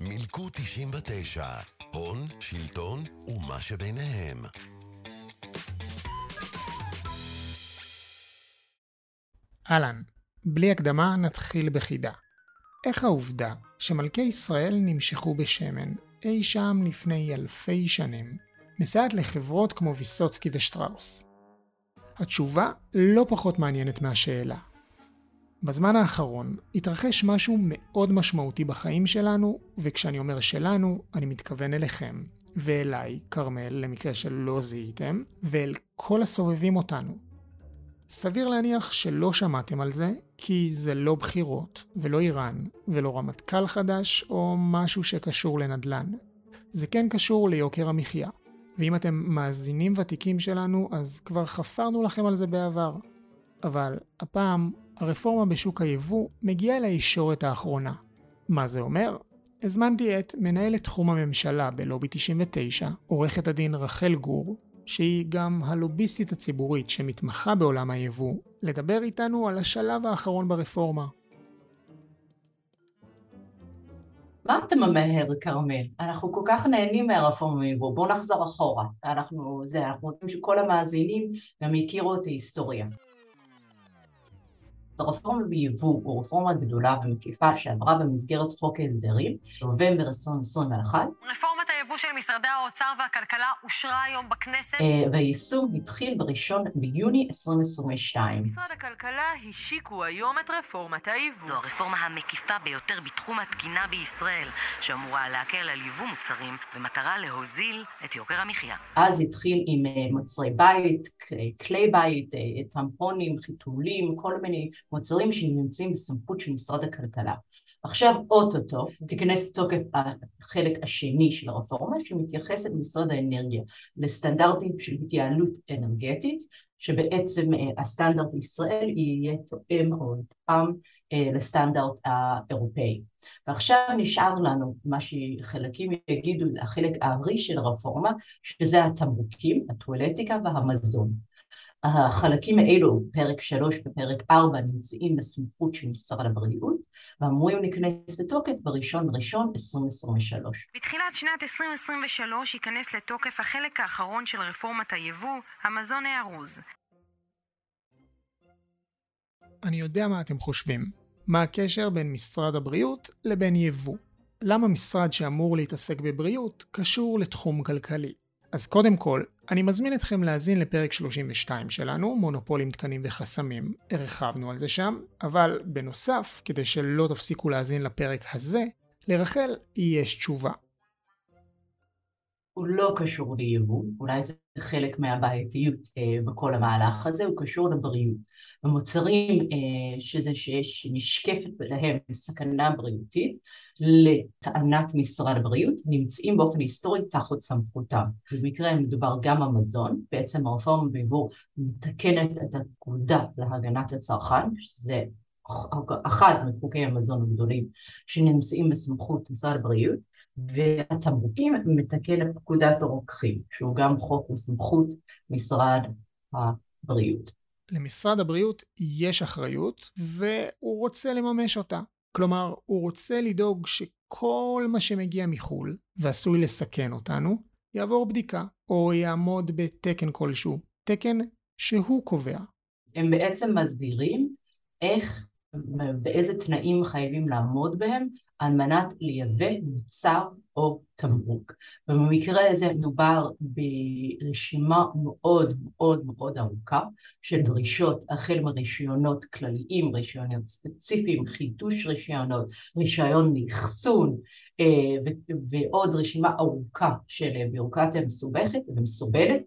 מילקו 99, הון, שלטון ומה שביניהם. אהלן, בלי הקדמה נתחיל בחידה. איך העובדה שמלכי ישראל נמשכו בשמן אי שם לפני אלפי שנים, מסייעת לחברות כמו ויסוצקי ושטראוס? התשובה לא פחות מעניינת מהשאלה. בזמן האחרון התרחש משהו מאוד משמעותי בחיים שלנו, וכשאני אומר שלנו, אני מתכוון אליכם, ואליי, כרמל, למקרה שלא זיהיתם, ואל כל הסובבים אותנו. סביר להניח שלא שמעתם על זה, כי זה לא בחירות, ולא איראן, ולא רמטכ"ל חדש, או משהו שקשור לנדל"ן. זה כן קשור ליוקר המחיה. ואם אתם מאזינים ותיקים שלנו, אז כבר חפרנו לכם על זה בעבר. אבל הפעם, הרפורמה בשוק היבוא מגיעה לישורת האחרונה. מה זה אומר? הזמנתי את מנהלת תחום הממשלה בלובי 99, עורכת הדין רחל גור, שהיא גם הלוביסטית הציבורית שמתמחה בעולם היבוא, לדבר איתנו על השלב האחרון ברפורמה. מה אתה ממהר, כרמל? אנחנו כל כך נהנים מהרפורמה ביבוא, בואו נחזור אחורה. אנחנו, זה, אנחנו רוצים שכל המאזינים גם יכירו את ההיסטוריה. הרפורמה ביבוא הוא רפורמה גדולה ומקיפה שעברה במסגרת חוק ההסדרים בנובמבר 2021. רפורמת היבוא של משרדי האוצר והכלכלה אושרה היום בכנסת. אה, והיישום התחיל בראשון ביוני 2022. משרד הכלכלה השיקו היום את רפורמת היבוא. זו הרפורמה המקיפה ביותר בתחום התקינה בישראל, שאמורה להקל על יבוא מוצרים במטרה להוזיל את יוקר המחיה. אז התחיל עם אה, מוצרי בית, כלי בית, אה, טמפונים, חיתולים, כל מיני מוצרים שנמצאים בסמכות של משרד הכלכלה. עכשיו אוטוטו תיכנס לתוקף החלק השני של הרפורמה שמתייחסת למשרד האנרגיה לסטנדרטים של התייעלות אנרגטית שבעצם אה, הסטנדרט ישראל יהיה תואם או יתאם אה, לסטנדרט האירופאי. ועכשיו נשאר לנו מה שחלקים יגידו זה החלק הארי של הרפורמה שזה התמרוקים, הטואלטיקה והמזון. החלקים האלו, פרק 3 ופרק 4, נמצאים בסמכות של משרד הבריאות, ואמורים להיכנס לתוקף בראשון ראשון 2023. בתחילת שנת 2023 ייכנס לתוקף החלק האחרון של רפורמת היבוא, המזון הארוז. אני יודע מה אתם חושבים. מה הקשר בין משרד הבריאות לבין יבוא? למה משרד שאמור להתעסק בבריאות קשור לתחום כלכלי? אז קודם כל, אני מזמין אתכם להאזין לפרק 32 שלנו, מונופולים, תקנים וחסמים. הרחבנו על זה שם, אבל בנוסף, כדי שלא תפסיקו להאזין לפרק הזה, לרחל יש תשובה. הוא לא קשור ליבוא, אולי זה חלק מהבעייתיות אה, בכל המהלך הזה, הוא קשור לבריאות. המוצרים אה, שזה שיש, נשקפת להם סכנה בריאותית לטענת משרד הבריאות נמצאים באופן היסטורי תחת סמכותם. במקרה מדובר גם המזון, בעצם הרפורמה ביבוא מתקנת את הפקודה להגנת הצרכן, שזה אחד מחוקי המזון הגדולים שנמצאים בסמכות משרד הבריאות, והתמרוקים מתקן את פקודת הרוקחים, שהוא גם חוק בסמכות משרד הבריאות. למשרד הבריאות יש אחריות, והוא רוצה לממש אותה. כלומר, הוא רוצה לדאוג שכל מה שמגיע מחו"ל, ועשוי לסכן אותנו, יעבור בדיקה, או יעמוד בתקן כלשהו. תקן שהוא קובע. הם בעצם מסדירים איך, באיזה תנאים חייבים לעמוד בהם על מנת לייבא מוצר או תמרוק. ובמקרה הזה מדובר ברשימה מאוד מאוד מאוד ארוכה של דרישות החל מרישיונות כלליים, רישיונות ספציפיים, חידוש רישיונות, רישיון לאחסון אה, ועוד רשימה ארוכה של ביורוקרטיה מסובכת ומסובלת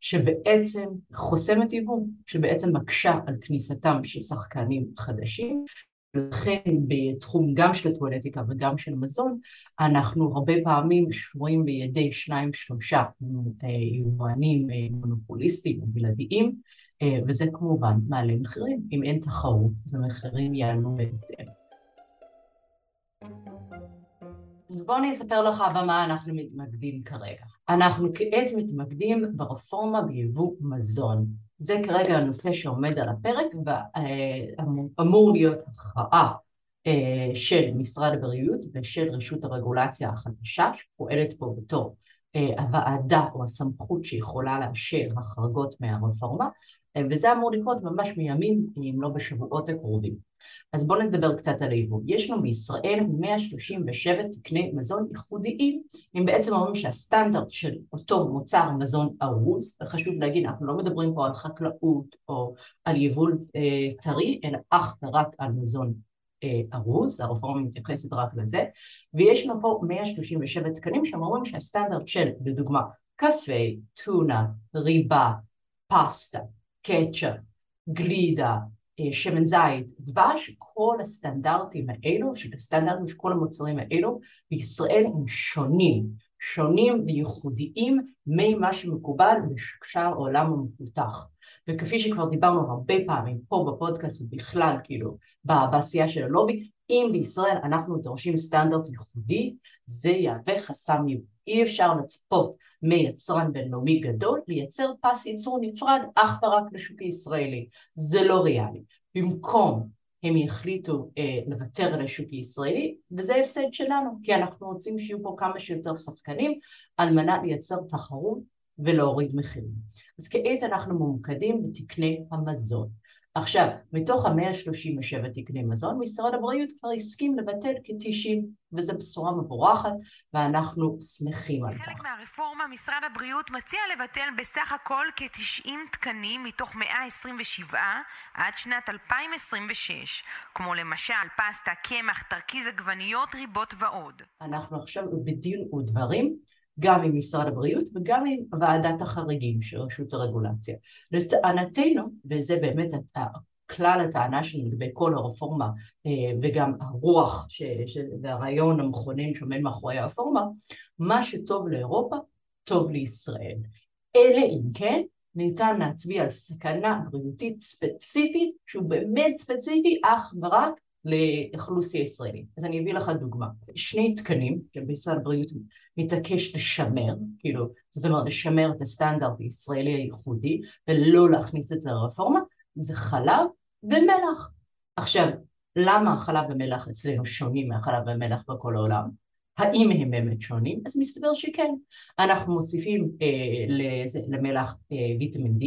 שבעצם חוסמת יבוא, שבעצם מקשה על כניסתם של שחקנים חדשים ולכן בתחום גם של הטואלטיקה וגם של מזון, אנחנו הרבה פעמים שבויים בידי שניים שלושה אה, יבואנים אה, מונופוליסטיים או בלעדיים, אה, וזה כמובן מעלה מחירים. אם אין תחרות, אז המחירים יעלו בהתאם. אז בואו אני אספר לך במה אנחנו מתמקדים כרגע. אנחנו כעת מתמקדים ברפורמה ביבוא מזון. זה כרגע הנושא שעומד על הפרק ואמור להיות הכרעה אה, של משרד הבריאות ושל רשות הרגולציה החדשה שפועלת פה בתור אה, הוועדה או הסמכות שיכולה לאשר החרגות מהרפורמה אה, וזה אמור לקרות ממש מימים אם לא בשבועות הקרובים. אז בואו נדבר קצת על היבוא. יש לנו בישראל 137 תקני מזון ייחודיים, הם בעצם אומרים שהסטנדרט של אותו מוצר מזון ארוז, וחשוב להגיד, אנחנו לא מדברים פה על חקלאות או על יבול אה, טרי, אלא אך ורק על מזון אה, ארוז, הרפורמה מתייחסת רק לזה, ויש לנו פה 137 תקנים שאומרים שהסטנדרט של, לדוגמה, קפה, טונה, ריבה, פסטה, קטשאפ, גלידה, שמן זית, דבש, כל הסטנדרטים האלו, הסטנדרטים של כל המוצרים האלו, בישראל הם שונים, שונים וייחודיים ממה שמקובל בשאר העולם המפותח. וכפי שכבר דיברנו הרבה פעמים פה בפודקאסט ובכלל כאילו בעשייה של הלובי, אם בישראל אנחנו דורשים סטנדרט ייחודי, זה יהווה חסם אי אפשר לצפות מיצרן בינלאומי גדול לייצר פס ייצור נפרד אך ורק לשוק הישראלי. זה לא ריאלי. במקום הם יחליטו אה, לוותר על השוק הישראלי, וזה הפסד שלנו, כי אנחנו רוצים שיהיו פה כמה שיותר שחקנים על מנת לייצר תחרות ולהוריד מחירים. אז כעת אנחנו ממוקדים בתקני המזון. עכשיו, מתוך ה-137 תקני מזון, משרד הבריאות כבר הסכים לבטל כ-90, וזו בשורה מבורכת, ואנחנו שמחים על כך. חלק מהרפורמה, משרד הבריאות מציע לבטל בסך הכל כ-90 תקנים מתוך 127 עד שנת 2026, כמו למשל פסטה, קמח, תרכיז עגבניות, ריבות ועוד. אנחנו עכשיו בדין ודברים. גם עם משרד הבריאות וגם עם ועדת החריגים של רשות הרגולציה. לטענתנו, וזה באמת כלל הטענה שלי לגבי כל הרפורמה אה, וגם הרוח ש, ש, והרעיון המכונן שעומד מאחורי הרפורמה, מה שטוב לאירופה, טוב לישראל. אלא אם כן ניתן להצביע על סכנה בריאותית ספציפית, שהוא באמת ספציפי אך ורק לאוכלוסיה ישראלית. אז אני אביא לך דוגמה. שני תקנים שמשרד הבריאות מתעקש לשמר, כאילו, זאת אומרת לשמר את הסטנדרט הישראלי הייחודי ולא להכניס את זה לרפורמה, זה חלב ומלח. עכשיו, למה החלב ומלח אצלנו שונים מהחלב ומלח בכל העולם? האם הם באמת שונים? אז מסתבר שכן. אנחנו מוסיפים אה, לזה, למלח אה, ויטמין D,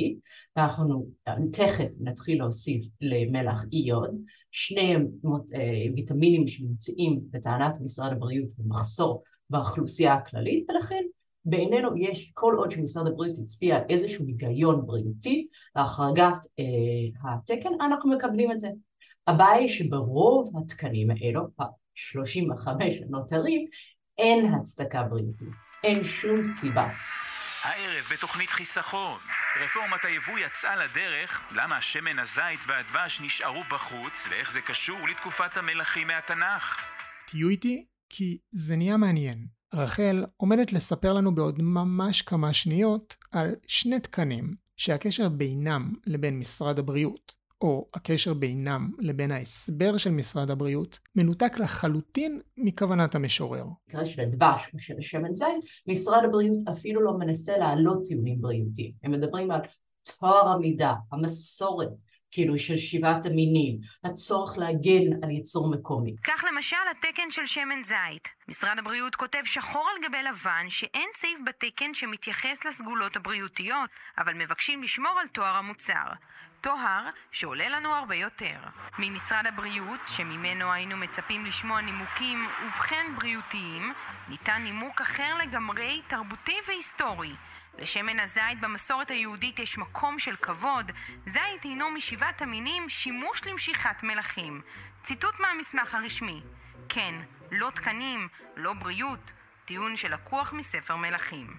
ואנחנו תכף נתחיל להוסיף למלח איוד, שני אה, ויטמינים שנמצאים לטענת משרד הבריאות במחסור באוכלוסייה הכללית, ולכן בעינינו יש, כל עוד שמשרד הבריאות הצביע איזשהו היגיון בריאותי להחרגת אה, התקן, אנחנו מקבלים את זה. הבעיה היא שברוב התקנים האלו, ה-35 הנותרים, אין הצדקה בריאותית, אין שום סיבה. הערב בתוכנית חיסכון, רפורמת היבוא יצאה לדרך, למה השמן הזית והדבש נשארו בחוץ, ואיך זה קשור לתקופת המלכים מהתנ"ך. תהיו איתי, כי זה נהיה מעניין. רחל עומדת לספר לנו בעוד ממש כמה שניות על שני תקנים שהקשר בינם לבין משרד הבריאות, או הקשר בינם לבין ההסבר של משרד הבריאות, מנותק לחלוטין מכוונת המשורר. במקרה של הדבש או של השמן זית, משרד הבריאות אפילו לא מנסה להעלות טיעונים בריאותיים. הם מדברים על טוהר המידה, המסורת, כאילו של שבעת המינים, הצורך להגן על ייצור מקומי. כך למשל התקן של שמן זית. משרד הבריאות כותב שחור על גבי לבן שאין סעיף בתקן שמתייחס לסגולות הבריאותיות, אבל מבקשים לשמור על תואר המוצר. טוהר שעולה לנו הרבה יותר. ממשרד הבריאות, שממנו היינו מצפים לשמוע נימוקים ובכן בריאותיים, ניתן נימוק אחר לגמרי תרבותי והיסטורי. לשמן הזית במסורת היהודית יש מקום של כבוד, זית הינו משבעת המינים שימוש למשיכת מלכים. ציטוט מהמסמך הרשמי. כן, לא תקנים, לא בריאות, טיעון שלקוח מספר מלכים.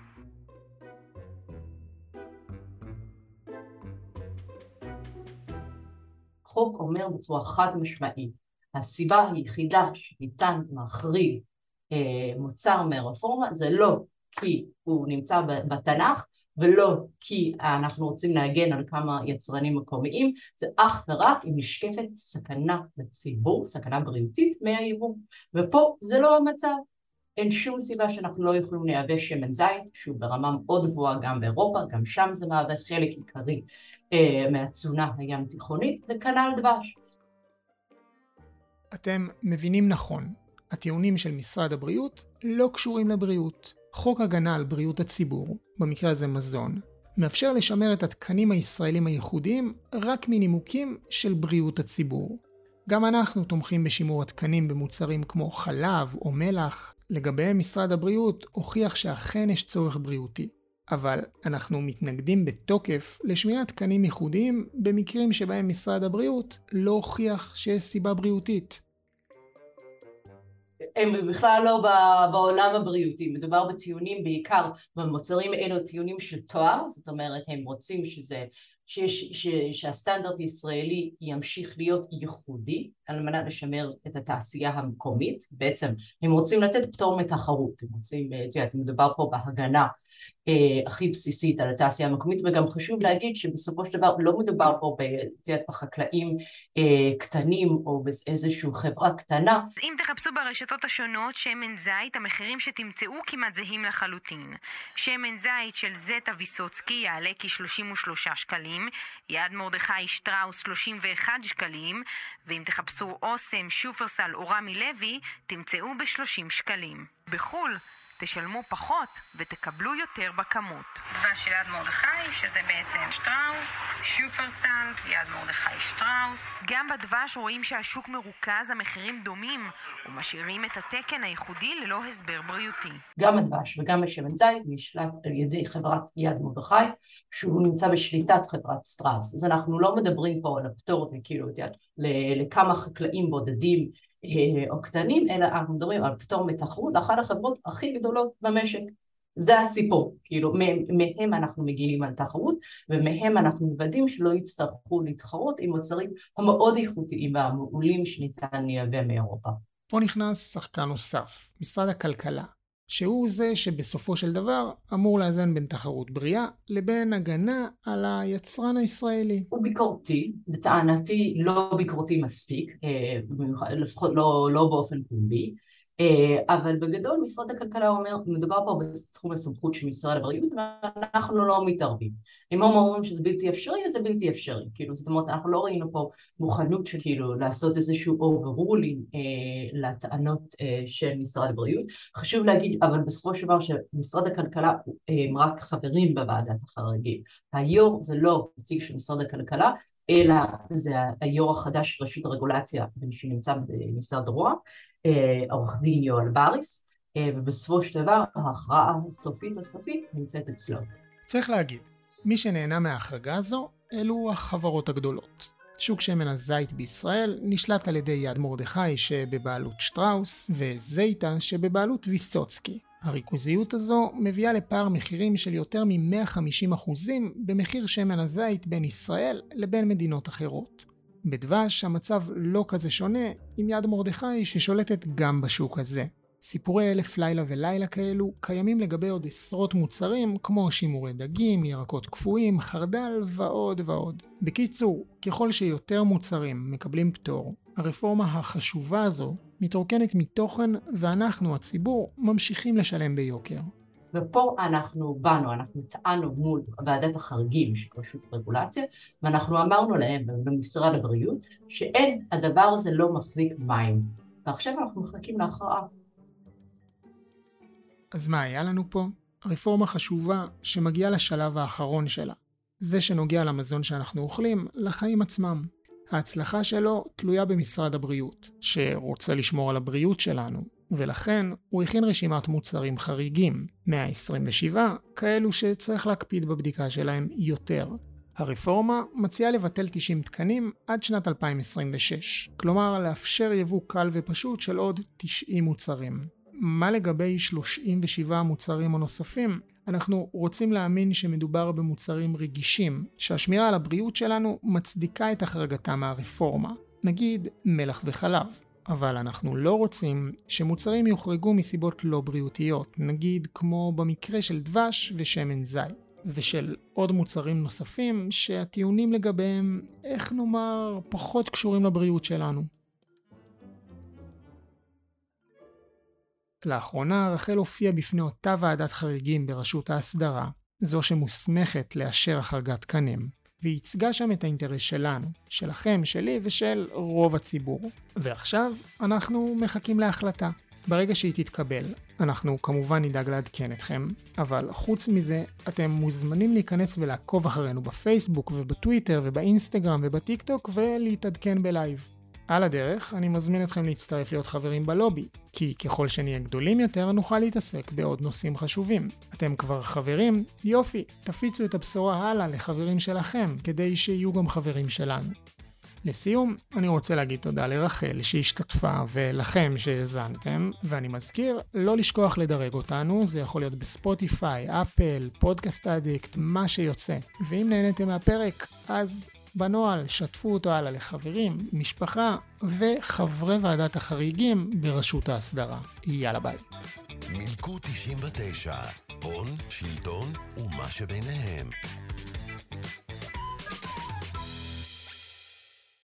החוק אומר בצורה חד משמעית, הסיבה היחידה שניתן להחריג אה, מוצר מהרפורמה זה לא כי הוא נמצא בתנ"ך ולא כי אנחנו רוצים להגן על כמה יצרנים מקומיים, זה אך ורק אם נשקפת סכנה לציבור, סכנה בריאותית מהיבוא. ופה זה לא המצב. אין שום סיבה שאנחנו לא יכולים לייבא שמן זית, שהוא ברמה מאוד גבוהה גם באירופה, גם שם זה מהווה חלק עיקרי אה, מהתזונה הים תיכונית, וכנ"ל דבש. אתם מבינים נכון, הטיעונים של משרד הבריאות לא קשורים לבריאות. חוק הגנה על בריאות הציבור, במקרה הזה מזון, מאפשר לשמר את התקנים הישראלים הייחודיים רק מנימוקים של בריאות הציבור. גם אנחנו תומכים בשימור התקנים במוצרים כמו חלב או מלח, לגביהם משרד הבריאות הוכיח שאכן יש צורך בריאותי. אבל אנחנו מתנגדים בתוקף לשמירת תקנים ייחודיים במקרים שבהם משרד הבריאות לא הוכיח שיש סיבה בריאותית. הם בכלל לא בעולם הבריאותי, מדובר בטיעונים בעיקר במוצרים אלו טיעונים של תואר, זאת אומרת הם רוצים שזה, שהסטנדרט הישראלי ימשיך להיות ייחודי על מנת לשמר את התעשייה המקומית, בעצם הם רוצים לתת פטור מתחרות, הם רוצים, את יודעת, מדובר פה בהגנה אה, הכי בסיסית על התעשייה המקומית וגם חשוב להגיד שבסופו של דבר לא מדובר פה בחקלאים אה, קטנים או באיזושהי חברה קטנה. אם תחפשו ברשתות השונות שמן זית המחירים שתמצאו כמעט זהים לחלוטין. שמן זית של זטה ויסוצקי יעלה כ-33 שקלים, יד מרדכי שטראוס 31 שקלים ואם תחפשו אוסם, שופרסל או רמי לוי תמצאו ב-30 שקלים. בחו"ל תשלמו פחות ותקבלו יותר בכמות. דבש של יד מרדכי, שזה בעצם שטראוס, שופרסל, יד מרדכי שטראוס. גם בדבש רואים שהשוק מרוכז, המחירים דומים, ומשאירים את התקן הייחודי ללא הסבר בריאותי. גם הדבש וגם השמן זית נשלט על ידי חברת יד מרדכי, שהוא נמצא בשליטת חברת סטראוס. אז אנחנו לא מדברים פה על הפטור, כאילו, לכמה חקלאים בודדים או קטנים, אלא אנחנו מדברים על פטור מתחרות, אחת החברות הכי גדולות במשק. זה הסיפור, כאילו מהם אנחנו מגינים על תחרות ומהם אנחנו מוודאים שלא יצטרכו להתחרות עם מוצרים המאוד איכותיים והמעולים שניתן לייבא מאירופה. פה נכנס שחקן נוסף, משרד הכלכלה. שהוא זה שבסופו של דבר אמור לאזן בין תחרות בריאה לבין הגנה על היצרן הישראלי. הוא ביקורתי, לטענתי לא ביקורתי מספיק, אה, לפחות לא, לא באופן פומבי. אה, אבל בגדול משרד הכלכלה אומר, מדובר פה בתחום הסמכות של משרד הבריאות ואנחנו לא מתערבים. אם הם אומרים שזה בלתי אפשרי, אז זה בלתי אפשרי. כאילו, זאת אומרת, אנחנו לא ראינו פה מוכנות שכאילו לעשות איזשהו overruling אה, לטענות אה, של משרד הבריאות. חשוב להגיד, אבל בסופו של דבר שמשרד הכלכלה אה, הם רק חברים בוועדת החריגים. היו"ר זה לא נציג של משרד הכלכלה, אלא זה היו"ר החדש של רשות הרגולציה שנמצא במשרד רוה"מ, אה, עורך דין יואל בריס, אה, ובסופו של דבר ההכרעה הסופית הסופית נמצאת אצלו. צריך להגיד, מי שנהנה מההחרגה הזו אלו החברות הגדולות. שוק שמן הזית בישראל נשלט על ידי יד מרדכי שבבעלות שטראוס וזייטה שבבעלות ויסוצקי. הריכוזיות הזו מביאה לפער מחירים של יותר מ-150% במחיר שמן הזית בין ישראל לבין מדינות אחרות. בדבש המצב לא כזה שונה עם יד מרדכי ששולטת גם בשוק הזה. סיפורי אלף לילה ולילה כאלו קיימים לגבי עוד עשרות מוצרים כמו שימורי דגים, ירקות קפואים, חרדל ועוד ועוד. בקיצור, ככל שיותר מוצרים מקבלים פטור, הרפורמה החשובה הזו מתרוקנת מתוכן ואנחנו, הציבור, ממשיכים לשלם ביוקר. ופה אנחנו באנו, אנחנו טענו מול ועדת החריגים של רשות הרגולציה, ואנחנו אמרנו להם במשרד הבריאות שאין, הדבר הזה לא מחזיק מים. ועכשיו אנחנו מחכים להכרעה. אז מה היה לנו פה? רפורמה חשובה שמגיעה לשלב האחרון שלה. זה שנוגע למזון שאנחנו אוכלים, לחיים עצמם. ההצלחה שלו תלויה במשרד הבריאות, שרוצה לשמור על הבריאות שלנו, ולכן הוא הכין רשימת מוצרים חריגים, 127 כאלו שצריך להקפיד בבדיקה שלהם יותר. הרפורמה מציעה לבטל 90 תקנים עד שנת 2026, כלומר לאפשר יבוא קל ופשוט של עוד 90 מוצרים. מה לגבי 37 המוצרים הנוספים? אנחנו רוצים להאמין שמדובר במוצרים רגישים, שהשמירה על הבריאות שלנו מצדיקה את החרגתם מהרפורמה, נגיד מלח וחלב. אבל אנחנו לא רוצים שמוצרים יוחרגו מסיבות לא בריאותיות, נגיד כמו במקרה של דבש ושמן זית, ושל עוד מוצרים נוספים שהטיעונים לגביהם, איך נאמר, פחות קשורים לבריאות שלנו. לאחרונה רחל הופיעה בפני אותה ועדת חריגים בראשות ההסדרה, זו שמוסמכת לאשר החרגת תקנים, והיא ייצגה שם את האינטרס שלנו, שלכם, שלי ושל רוב הציבור. ועכשיו אנחנו מחכים להחלטה. ברגע שהיא תתקבל, אנחנו כמובן נדאג לעדכן אתכם, אבל חוץ מזה, אתם מוזמנים להיכנס ולעקוב אחרינו בפייסבוק ובטוויטר ובאינסטגרם ובטיק טוק ולהתעדכן בלייב. על הדרך, אני מזמין אתכם להצטרף להיות חברים בלובי, כי ככל שנהיה גדולים יותר, נוכל להתעסק בעוד נושאים חשובים. אתם כבר חברים? יופי, תפיצו את הבשורה הלאה לחברים שלכם, כדי שיהיו גם חברים שלנו. לסיום, אני רוצה להגיד תודה לרחל שהשתתפה ולכם שהאזנתם, ואני מזכיר לא לשכוח לדרג אותנו, זה יכול להיות בספוטיפיי, אפל, פודקאסט אדיקט, מה שיוצא. ואם נהניתם מהפרק, אז בנוהל שתפו אותו הלאה לחברים, משפחה וחברי ועדת החריגים בראשות ההסדרה. יאללה ביי. מילקו 99, הון, שלטון ומה שביניהם.